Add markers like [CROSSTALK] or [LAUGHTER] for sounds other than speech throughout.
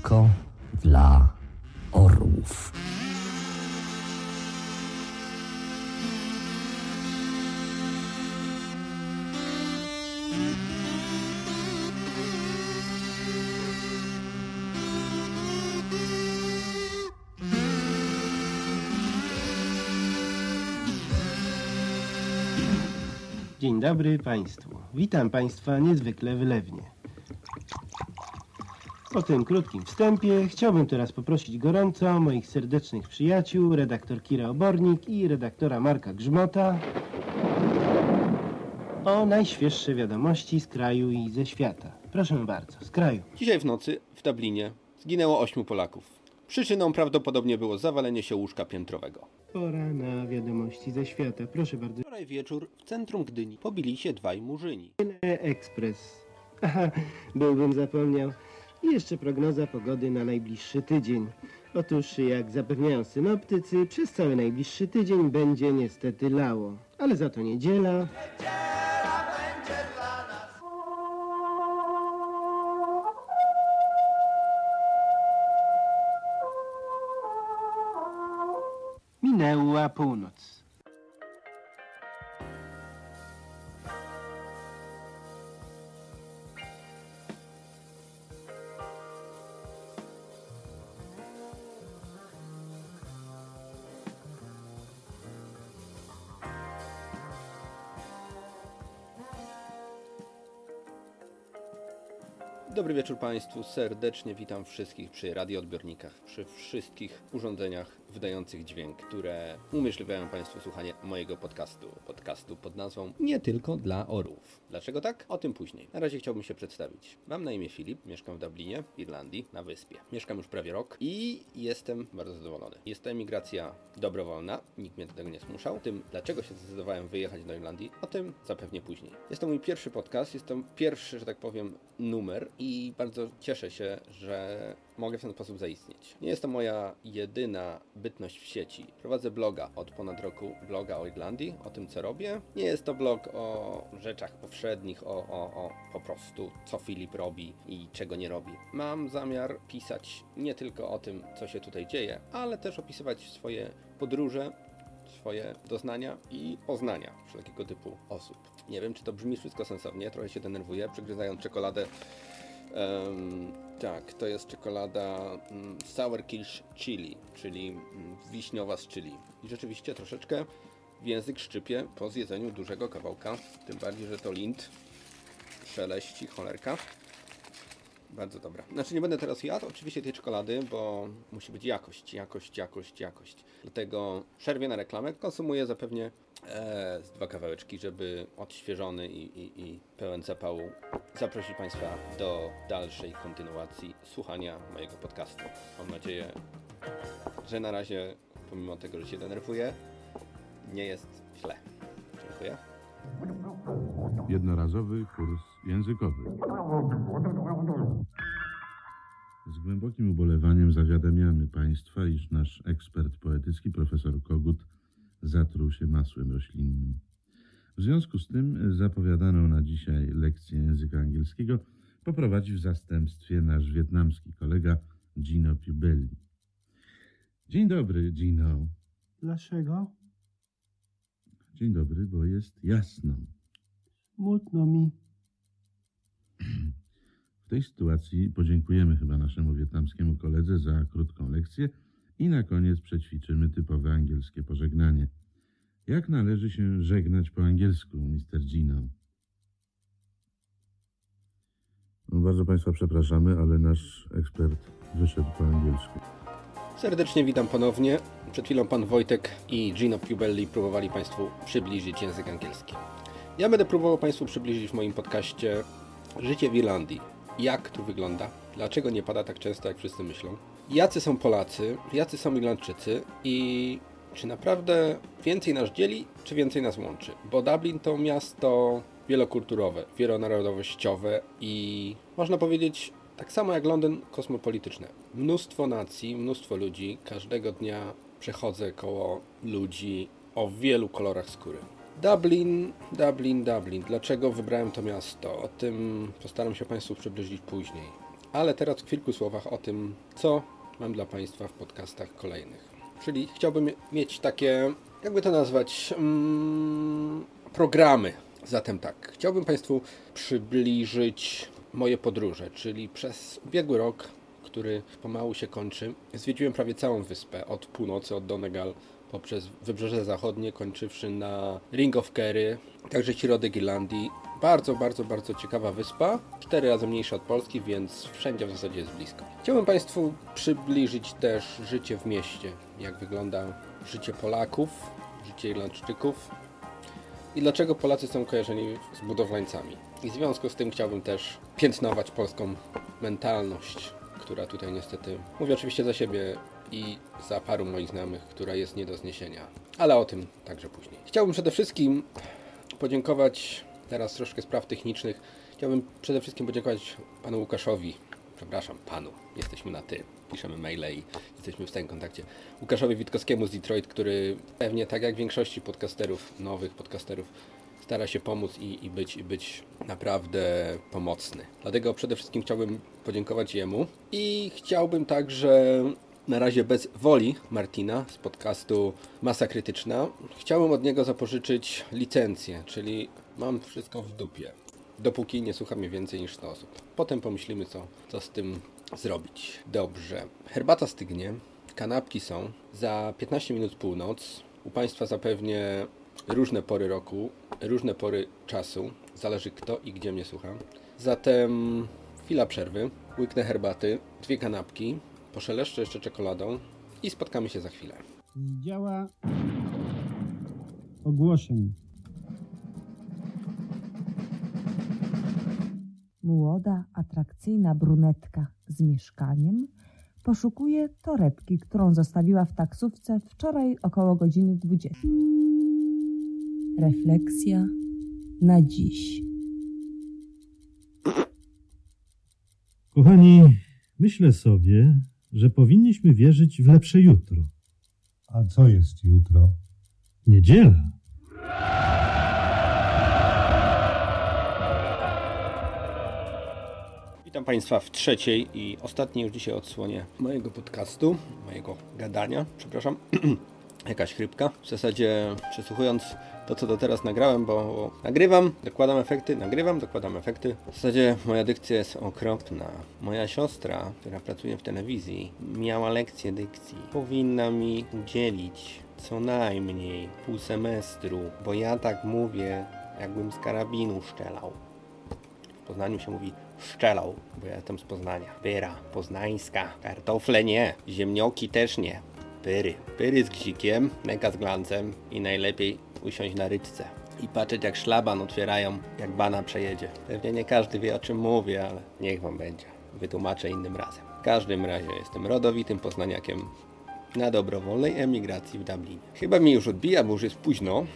tylko dla orłów. Dzień dobry Państwu. Witam Państwa niezwykle wylewnie. Po tym krótkim wstępie chciałbym teraz poprosić gorąco moich serdecznych przyjaciół, redaktor Kira Obornik i redaktora Marka Grzmota o najświeższe wiadomości z kraju i ze świata. Proszę bardzo, z kraju. Dzisiaj w nocy w Dublinie zginęło ośmiu Polaków. Przyczyną prawdopodobnie było zawalenie się łóżka piętrowego. Pora na wiadomości ze świata. Proszę bardzo. Wczoraj wieczór w centrum Gdyni pobili się dwaj murzyni. Ekspres. [LAUGHS] Aha, byłbym zapomniał. I jeszcze prognoza pogody na najbliższy tydzień. Otóż, jak zapewniają synoptycy, przez cały najbliższy tydzień będzie niestety lało. Ale za to niedziela. Minęła północ. Dobry wieczór Państwu, serdecznie witam wszystkich przy radioodbiornikach, przy wszystkich urządzeniach wydających dźwięk, które umożliwiają Państwu słuchanie mojego podcastu. Podcastu pod nazwą Nie tylko dla orłów. Dlaczego tak? O tym później. Na razie chciałbym się przedstawić. Mam na imię Filip, mieszkam w Dublinie, w Irlandii, na wyspie. Mieszkam już prawie rok i jestem bardzo zadowolony. Jest to emigracja dobrowolna, nikt mnie do tego nie zmuszał. Tym, dlaczego się zdecydowałem wyjechać do Irlandii, o tym zapewnie później. Jest to mój pierwszy podcast, jest to pierwszy, że tak powiem, numer i bardzo cieszę się, że mogę w ten sposób zaistnieć. Nie jest to moja jedyna bytność w sieci. Prowadzę bloga od ponad roku, bloga o Irlandii, o tym co robię. Nie jest to blog o rzeczach powszednich, o, o, o po prostu co Filip robi i czego nie robi. Mam zamiar pisać nie tylko o tym, co się tutaj dzieje, ale też opisywać swoje podróże, swoje doznania i poznania wszelkiego typu osób. Nie wiem, czy to brzmi wszystko sensownie, trochę się denerwuję, przegryzając czekoladę. Em, tak, to jest czekolada mm, Sour Kish Chili, czyli mm, wiśniowa z chili. I rzeczywiście troszeczkę język szczypie po zjedzeniu dużego kawałka, tym bardziej, że to lint szeleści, cholerka. Bardzo dobra. Znaczy nie będę teraz jadł oczywiście tej czekolady, bo musi być jakość, jakość, jakość, jakość. Dlatego przerwie na reklamę. Konsumuję zapewnie e, z dwa kawałeczki, żeby odświeżony i, i, i pełen zapału zaprosić Państwa do dalszej kontynuacji słuchania mojego podcastu. Mam nadzieję, że na razie, pomimo tego, że się denerwuję, nie jest źle. Dziękuję. Jednorazowy kurs językowy. Z głębokim ubolewaniem zawiadamiamy Państwa, iż nasz ekspert poetycki, profesor Kogut, zatruł się masłem roślinnym. W związku z tym zapowiadaną na dzisiaj lekcję języka angielskiego poprowadzi w zastępstwie nasz wietnamski kolega Gino Pubelli. Dzień dobry, Gino. Dlaczego? Dzień dobry, bo jest jasno. Smutno mi. W tej sytuacji podziękujemy chyba naszemu wietnamskiemu koledze za krótką lekcję i na koniec przećwiczymy typowe angielskie pożegnanie. Jak należy się żegnać po angielsku, Mr. Gino? No, bardzo Państwa przepraszamy, ale nasz ekspert wyszedł po angielsku. Serdecznie witam ponownie. Przed chwilą pan Wojtek i Gino Pubelli próbowali Państwu przybliżyć język angielski. Ja będę próbował Państwu przybliżyć w moim podcaście życie w Irlandii. Jak tu wygląda? Dlaczego nie pada tak często, jak wszyscy myślą? Jacy są Polacy? Jacy są Irlandczycy? I czy naprawdę więcej nas dzieli, czy więcej nas łączy? Bo Dublin to miasto wielokulturowe, wielonarodowościowe i można powiedzieć tak samo jak Londyn kosmopolityczne. Mnóstwo nacji, mnóstwo ludzi. Każdego dnia przechodzę koło ludzi o wielu kolorach skóry. Dublin, Dublin, Dublin. Dlaczego wybrałem to miasto? O tym postaram się Państwu przybliżyć później. Ale teraz w kilku słowach o tym, co mam dla Państwa w podcastach kolejnych. Czyli chciałbym mieć takie, jakby to nazwać, mm, programy. Zatem tak, chciałbym Państwu przybliżyć moje podróże, czyli przez ubiegły rok, który pomału się kończy, zwiedziłem prawie całą wyspę, od północy, od Donegal, poprzez Wybrzeże Zachodnie, kończywszy na Ring of Kerry, także środek Irlandii. Bardzo, bardzo, bardzo ciekawa wyspa, cztery razy mniejsza od Polski, więc wszędzie w zasadzie jest blisko. Chciałbym Państwu przybliżyć też życie w mieście, jak wygląda życie Polaków, życie Irlandczyków i dlaczego Polacy są kojarzeni z budowlańcami. I w związku z tym chciałbym też piętnować polską mentalność, która tutaj niestety, mówię oczywiście za siebie i za paru moich znajomych, która jest nie do zniesienia. Ale o tym także później. Chciałbym przede wszystkim podziękować, teraz troszkę spraw technicznych, chciałbym przede wszystkim podziękować panu Łukaszowi, przepraszam, panu, jesteśmy na ty, piszemy maile i jesteśmy w stałym kontakcie. Łukaszowi Witkowskiemu z Detroit, który pewnie tak jak większości podcasterów, nowych podcasterów, stara się pomóc i, i, być, i być naprawdę pomocny. Dlatego przede wszystkim chciałbym podziękować jemu i chciałbym także na razie bez woli Martina z podcastu Masa Krytyczna. Chciałbym od niego zapożyczyć licencję, czyli mam wszystko w dupie. Dopóki nie słucha mnie więcej niż 100 osób. Potem pomyślimy, co, co z tym zrobić. Dobrze. Herbata stygnie, kanapki są. Za 15 minut północ. U Państwa zapewnie różne pory roku, różne pory czasu. Zależy kto i gdzie mnie słucha. Zatem chwila przerwy. Łyknę herbaty, dwie kanapki, poszeleszczę jeszcze czekoladą i spotkamy się za chwilę. z działa ogłoszeń. Młoda, atrakcyjna brunetka z mieszkaniem poszukuje torebki, którą zostawiła w taksówce wczoraj około godziny 20. Refleksja na dziś. Kochani, myślę sobie, że powinniśmy wierzyć w lepsze jutro. A co jest jutro? Niedziela. Witam Państwa w trzeciej i ostatniej już dzisiaj odsłonie mojego podcastu, mojego gadania, przepraszam. [CLEARS THROAT] Jakaś chrypka. W zasadzie przesłuchując to, co do teraz nagrałem, bo nagrywam, dokładam efekty, nagrywam, dokładam efekty. W zasadzie moja dykcja jest okropna. Moja siostra, która pracuje w telewizji, miała lekcję dykcji. Powinna mi udzielić co najmniej pół semestru, bo ja tak mówię, jakbym z karabinu szczelał. W Poznaniu się mówi szczelał, bo ja jestem z Poznania. Pyra, poznańska. Kartofle nie, ziemnioki też nie. Pyry. Pyry z gzikiem, neka z glancem i najlepiej usiąść na ryczce. I patrzeć jak szlaban otwierają, jak bana przejedzie. Pewnie nie każdy wie o czym mówię, ale niech wam będzie. Wytłumaczę innym razem. W każdym razie jestem rodowitym poznaniakiem na dobrowolnej emigracji w Dublinie. Chyba mi już odbija, bo już jest późno.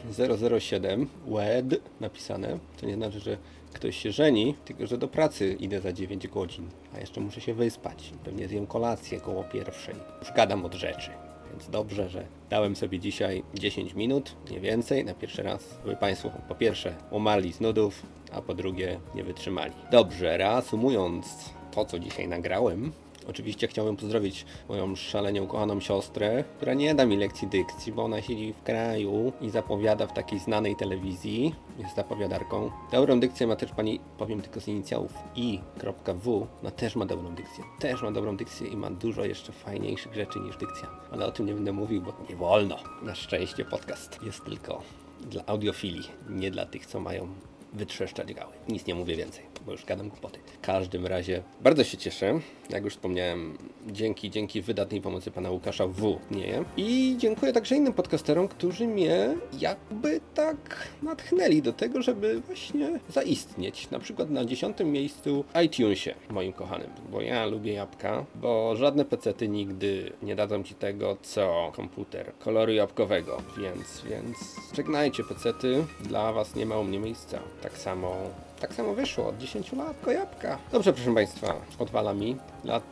007 WED napisane. To nie znaczy, że ktoś się żeni, tylko że do pracy idę za 9 godzin. A jeszcze muszę się wyspać. Pewnie zjem kolację koło pierwszej. Już gadam od rzeczy. Więc dobrze, że dałem sobie dzisiaj 10 minut, nie więcej, na pierwszy raz, żeby Państwo po pierwsze umarli z nudów, a po drugie nie wytrzymali. Dobrze, reasumując to, co dzisiaj nagrałem, Oczywiście chciałbym pozdrowić moją szalenie ukochaną siostrę, która nie da mi lekcji dykcji, bo ona siedzi w kraju i zapowiada w takiej znanej telewizji, jest zapowiadarką. Dobrą dykcję ma też pani, powiem tylko z inicjałów i.w, ona też ma dobrą dykcję. Też ma dobrą dykcję i ma dużo jeszcze fajniejszych rzeczy niż dykcja. Ale o tym nie będę mówił, bo nie wolno. Na szczęście podcast jest tylko dla audiofili, nie dla tych, co mają wytrzeszczać gały. Nic nie mówię więcej, bo już gadam głupoty. W każdym razie bardzo się cieszę. Jak już wspomniałem, dzięki, dzięki wydatnej pomocy pana Łukasza W. Nie. I dziękuję także innym podcasterom, którzy mnie jakby tak natchnęli do tego, żeby właśnie zaistnieć. Na przykład na dziesiątym miejscu iTunesie, moim kochanym. Bo ja lubię jabłka, bo żadne pecety nigdy nie dadzą ci tego, co komputer koloru jabłkowego. Więc, więc żegnajcie pecety. Dla was nie ma u mnie miejsca. Tak samo tak samo wyszło, od 10 lat jabłka. Dobrze, proszę Państwa, odwala mi.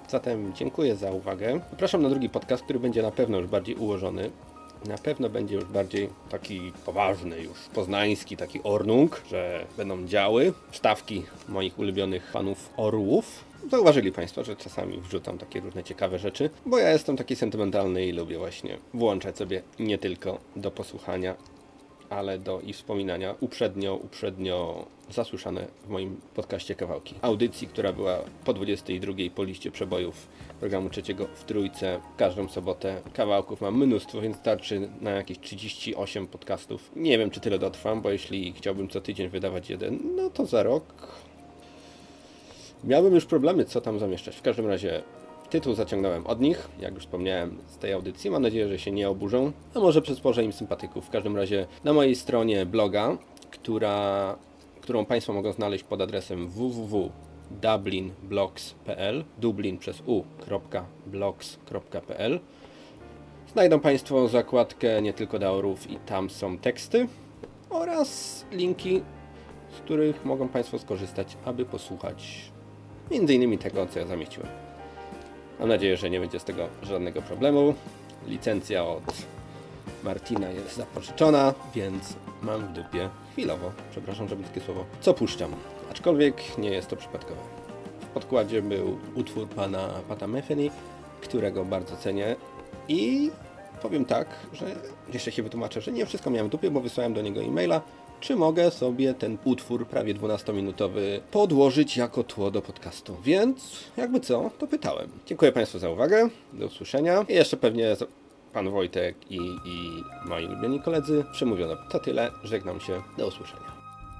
Zatem dziękuję za uwagę. Zapraszam na drugi podcast, który będzie na pewno już bardziej ułożony. Na pewno będzie już bardziej taki poważny, już poznański, taki ornung, że będą działy, wstawki moich ulubionych panów orłów. Zauważyli Państwo, że czasami wrzucam takie różne ciekawe rzeczy, bo ja jestem taki sentymentalny i lubię właśnie włączać sobie nie tylko do posłuchania, ale do i wspominania uprzednio, uprzednio zasłyszane w moim podcaście kawałki. Audycji, która była po 22 po liście przebojów programu trzeciego w Trójce. Każdą sobotę kawałków mam mnóstwo, więc starczy na jakieś 38 podcastów. Nie wiem, czy tyle dotrwam, bo jeśli chciałbym co tydzień wydawać jeden, no to za rok miałbym już problemy, co tam zamieszczać. W każdym razie tytuł zaciągnąłem od nich, jak już wspomniałem z tej audycji. Mam nadzieję, że się nie oburzą, a może przysporzę im sympatyków. W każdym razie na mojej stronie bloga, która, którą Państwo mogą znaleźć pod adresem www.dublinblogs.pl dublin przez u.blogs.pl Znajdą Państwo zakładkę nie tylko daorów i tam są teksty oraz linki, z których mogą Państwo skorzystać, aby posłuchać innymi tego, co ja zamieściłem. Mam nadzieję, że nie będzie z tego żadnego problemu. Licencja od Martina jest zapożyczona, więc mam w dupie chwilowo, przepraszam, że takie słowo, co puszczam. Aczkolwiek nie jest to przypadkowe. W podkładzie był utwór pana Pata Metheny, którego bardzo cenię i powiem tak, że jeszcze się wytłumaczę, że nie wszystko miałem w dupie, bo wysłałem do niego e-maila, czy mogę sobie ten utwór prawie 12-minutowy podłożyć jako tło do podcastu. Więc jakby co, to pytałem. Dziękuję Państwu za uwagę, do usłyszenia i jeszcze pewnie pan Wojtek i, i moi ulubieni koledzy przemówiono. To tyle, żegnam się, do usłyszenia.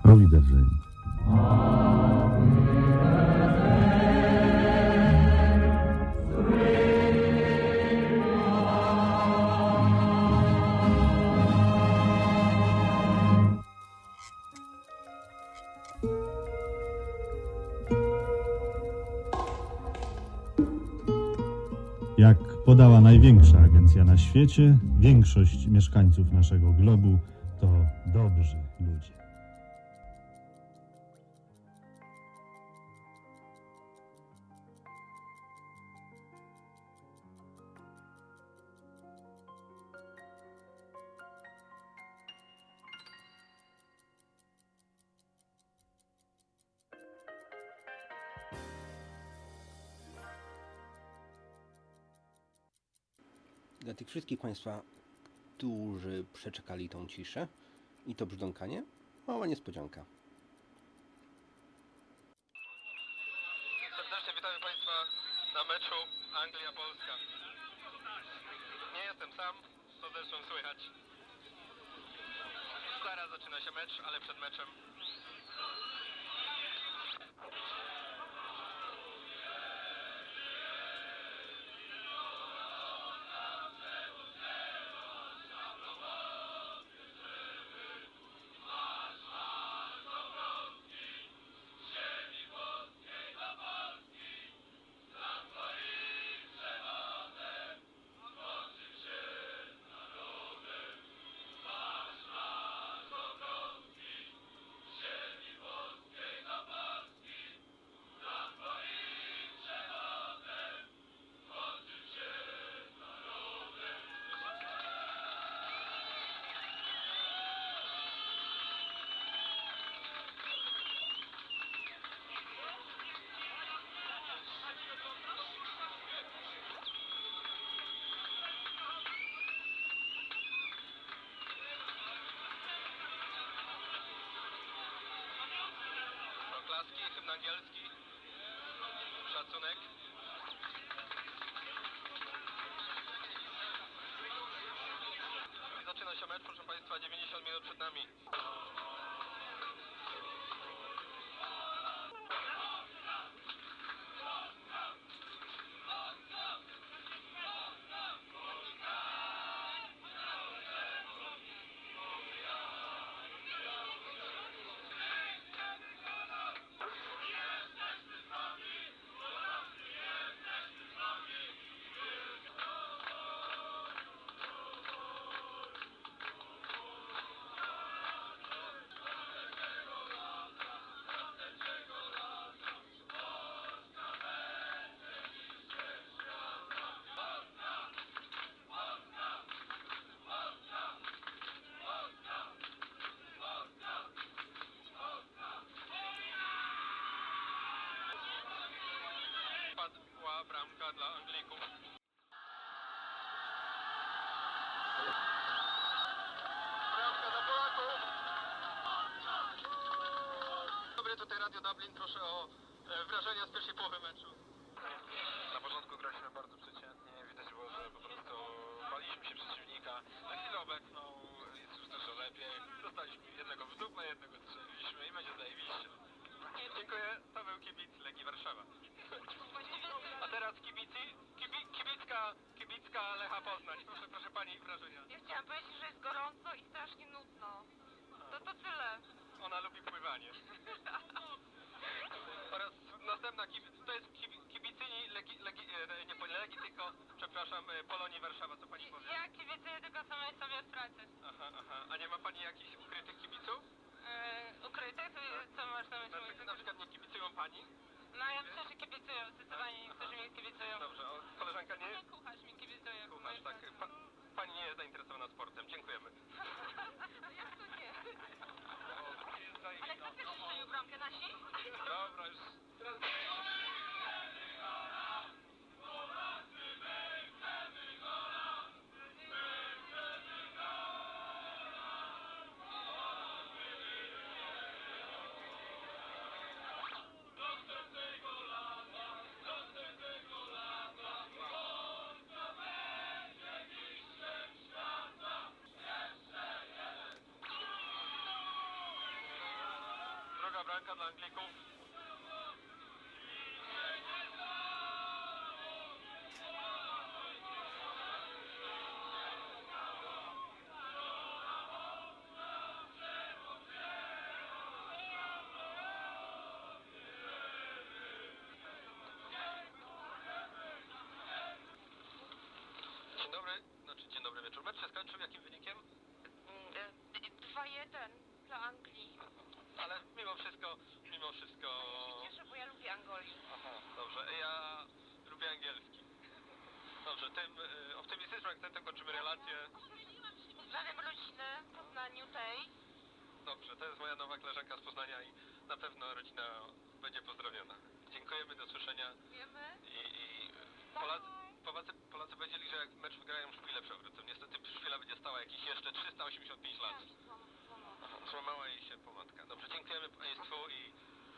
Auf Wiedersehen. Największa agencja na świecie, większość mieszkańców naszego globu to dobrzy ludzie. Dla tych wszystkich Państwa, którzy przeczekali tą ciszę i to brzdąkanie, mała niespodzianka. Serdecznie witamy Państwa na meczu Anglia-Polska. Nie jestem sam, co zresztą słychać. Zaraz zaczyna się mecz, ale przed meczem hymn angielski, szacunek. I zaczyna się mecz, proszę Państwa, 90 minut przed nami. Bramka dla Anglików. Bramka dla Polaków. Dobry, tutaj Radio Dublin. Proszę o e, wrażenia z pierwszej połowy meczu. Na początku graliśmy bardzo przeciętnie. Widać było, że po prostu baliśmy się przeciwnika. Na chwilę obecną jest już dużo lepiej. Dostaliśmy jednego w dupę, jednego strzeliliśmy i będzie zajebiście. Dziękuję. To był kibic Legii Warszawa. A teraz kibici, kibi, kibicka, kibicka Lecha Poznań. Proszę, proszę pani wrażenia. Ja chciałam powiedzieć, że jest gorąco i strasznie nudno. To to tyle. Ona lubi pływanie. [LAUGHS] Oraz następna kibic, to jest kibi- kibicyni Legi, Legi, e, nie Legii, tylko, przepraszam, e, Polonii Warszawa, co pani powie? Ja kibicuję tylko samej sobie straty. Aha, aha. A nie ma pani jakichś ukrytych kibiców? Yy, ukryte? To, co masz na Na, myśli? na przykład nie kibicują pani? No ja myślę, że kibicują. Zdecydowanie niektórzy mi kibicują. Dobrze, o, koleżanka nie? Nie kucharz mi kibicuje. Kucharz, tak. Pa, pani nie jest zainteresowana sportem. Dziękujemy. [LAUGHS] Jak to nie? [LAUGHS] Ale Ale kto pierwszy strzelił bramkę? Nasi? Dobra, już. Bramka dla Anglików. Dzień dobry, znaczy dzień dobry wieczór. Mecz się skończył jakim wynikiem? 2-1 dla Anglii. Ale mimo wszystko, wszystko... Cieszę, bo ja lubię Angolii. Aha, dobrze. Ja lubię angielski. Dobrze, tym y, optymistycznym akcentem kończymy relację. Pozdrawiam rodzinę w Poznaniu tej. Dobrze, to jest moja nowa koleżanka z Poznania i na pewno rodzina będzie pozdrowiona. Dziękujemy, do słyszenia Wiemy? i, i Polacy, Polacy, Polacy powiedzieli, że jak mecz wygrają, szpilę przewrócą. Niestety szpila będzie stała jakieś jeszcze 385 lat. Złamała jej się pomadka. Dobrze, dziękujemy Państwu i